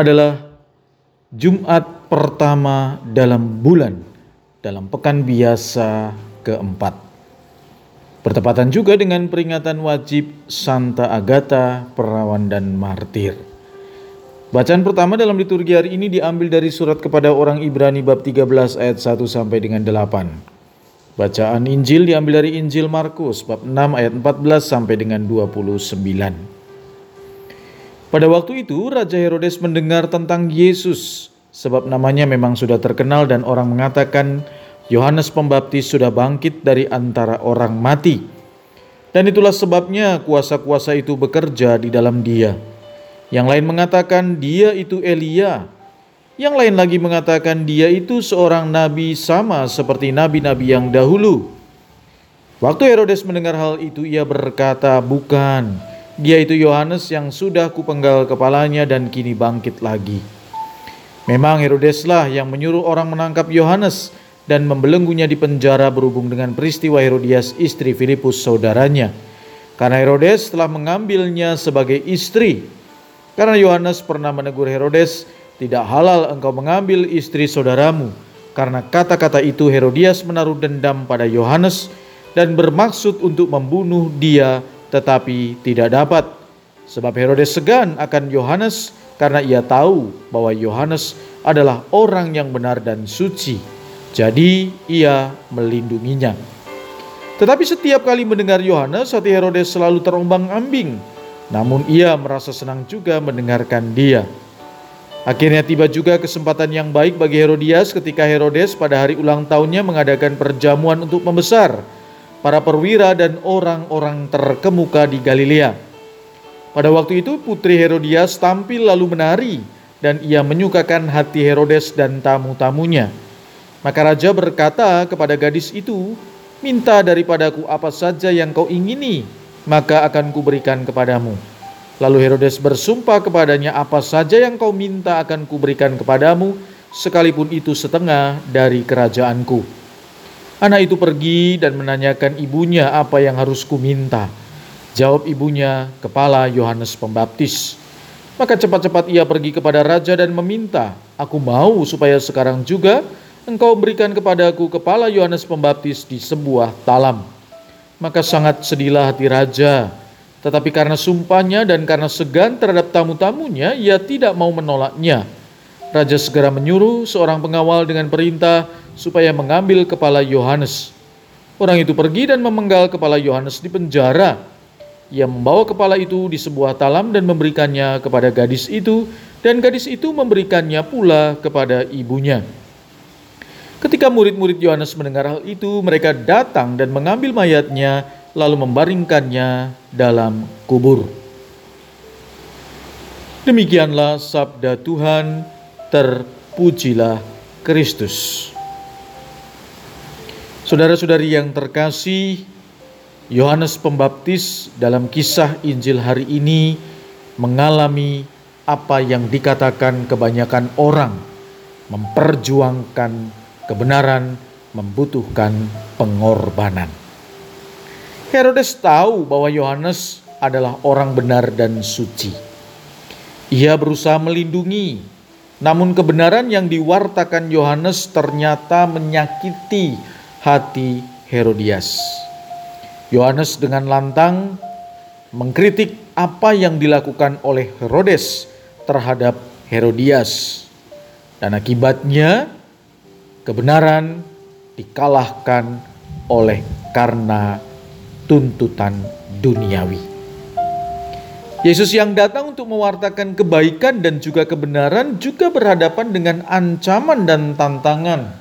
adalah Jumat pertama dalam bulan dalam pekan biasa keempat. Bertepatan juga dengan peringatan wajib Santa Agatha, perawan dan martir. Bacaan pertama dalam liturgi hari ini diambil dari surat kepada orang Ibrani bab 13 ayat 1 sampai dengan 8. Bacaan Injil diambil dari Injil Markus bab 6 ayat 14 sampai dengan 29. Pada waktu itu Raja Herodes mendengar tentang Yesus sebab namanya memang sudah terkenal dan orang mengatakan Yohanes Pembaptis sudah bangkit dari antara orang mati. Dan itulah sebabnya kuasa-kuasa itu bekerja di dalam dia. Yang lain mengatakan dia itu Elia, yang lain lagi mengatakan dia itu seorang nabi sama seperti nabi-nabi yang dahulu. Waktu Herodes mendengar hal itu ia berkata, "Bukan, dia itu Yohanes yang sudah kupenggal kepalanya dan kini bangkit lagi." Memang Herodeslah yang menyuruh orang menangkap Yohanes dan membelenggunya di penjara berhubung dengan peristiwa Herodias istri Filipus saudaranya. Karena Herodes telah mengambilnya sebagai istri. Karena Yohanes pernah menegur Herodes, tidak halal engkau mengambil istri saudaramu. Karena kata-kata itu Herodias menaruh dendam pada Yohanes dan bermaksud untuk membunuh dia tetapi tidak dapat. Sebab Herodes segan akan Yohanes karena ia tahu bahwa Yohanes adalah orang yang benar dan suci. Jadi ia melindunginya. Tetapi setiap kali mendengar Yohanes, hati Herodes selalu terombang-ambing. Namun ia merasa senang juga mendengarkan dia. Akhirnya tiba juga kesempatan yang baik bagi Herodias ketika Herodes pada hari ulang tahunnya mengadakan perjamuan untuk membesar para perwira dan orang-orang terkemuka di Galilea. Pada waktu itu putri Herodias tampil lalu menari dan ia menyukakan hati Herodes dan tamu-tamunya. Maka raja berkata kepada gadis itu, "Minta daripadaku apa saja yang kau ingini, maka akan kuberikan kepadamu." Lalu Herodes bersumpah kepadanya, "Apa saja yang kau minta akan kuberikan kepadamu, sekalipun itu setengah dari kerajaanku." Anak itu pergi dan menanyakan ibunya apa yang harus kuminta. Jawab ibunya, "Kepala Yohanes Pembaptis." Maka cepat-cepat ia pergi kepada raja dan meminta, "Aku mau supaya sekarang juga engkau berikan kepadaku kepala Yohanes Pembaptis di sebuah talam." Maka sangat sedihlah hati raja tetapi karena sumpahnya dan karena segan terhadap tamu-tamunya, ia tidak mau menolaknya. Raja segera menyuruh seorang pengawal dengan perintah supaya mengambil kepala Yohanes. Orang itu pergi dan memenggal kepala Yohanes di penjara. Ia membawa kepala itu di sebuah talam dan memberikannya kepada gadis itu, dan gadis itu memberikannya pula kepada ibunya. Ketika murid-murid Yohanes mendengar hal itu, mereka datang dan mengambil mayatnya lalu membaringkannya dalam kubur. Demikianlah sabda Tuhan, terpujilah Kristus. Saudara-saudari yang terkasih, Yohanes Pembaptis dalam kisah Injil hari ini mengalami apa yang dikatakan kebanyakan orang, memperjuangkan kebenaran, membutuhkan pengorbanan. Herodes tahu bahwa Yohanes adalah orang benar dan suci. Ia berusaha melindungi, namun kebenaran yang diwartakan Yohanes ternyata menyakiti hati Herodias. Yohanes dengan lantang mengkritik apa yang dilakukan oleh Herodes terhadap Herodias. Dan akibatnya kebenaran dikalahkan oleh karena tuntutan duniawi. Yesus yang datang untuk mewartakan kebaikan dan juga kebenaran juga berhadapan dengan ancaman dan tantangan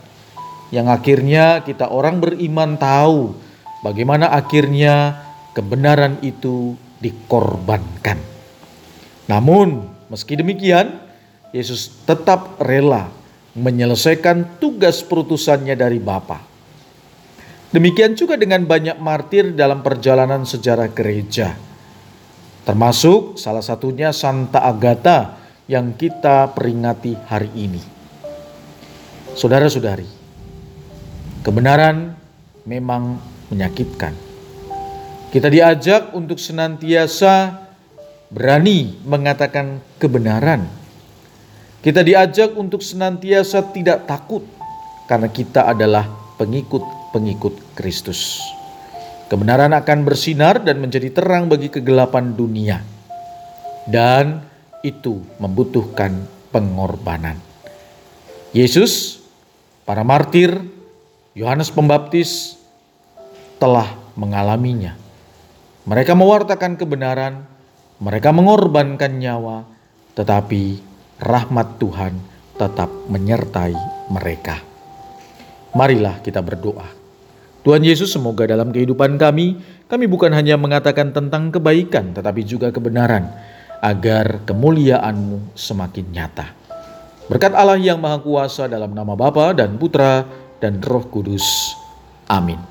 yang akhirnya kita orang beriman tahu bagaimana akhirnya kebenaran itu dikorbankan. Namun meski demikian, Yesus tetap rela menyelesaikan tugas perutusannya dari Bapa. Demikian juga dengan banyak martir dalam perjalanan sejarah gereja. Termasuk salah satunya Santa Agatha yang kita peringati hari ini. Saudara-saudari, kebenaran memang menyakitkan. Kita diajak untuk senantiasa berani mengatakan kebenaran kita diajak untuk senantiasa tidak takut karena kita adalah pengikut-pengikut Kristus. Kebenaran akan bersinar dan menjadi terang bagi kegelapan dunia. Dan itu membutuhkan pengorbanan. Yesus, para martir, Yohanes Pembaptis telah mengalaminya. Mereka mewartakan kebenaran, mereka mengorbankan nyawa, tetapi rahmat Tuhan tetap menyertai mereka. Marilah kita berdoa. Tuhan Yesus, semoga dalam kehidupan kami, kami bukan hanya mengatakan tentang kebaikan, tetapi juga kebenaran, agar kemuliaan-Mu semakin nyata. Berkat Allah yang Maha Kuasa dalam nama Bapa dan Putra dan Roh Kudus. Amin.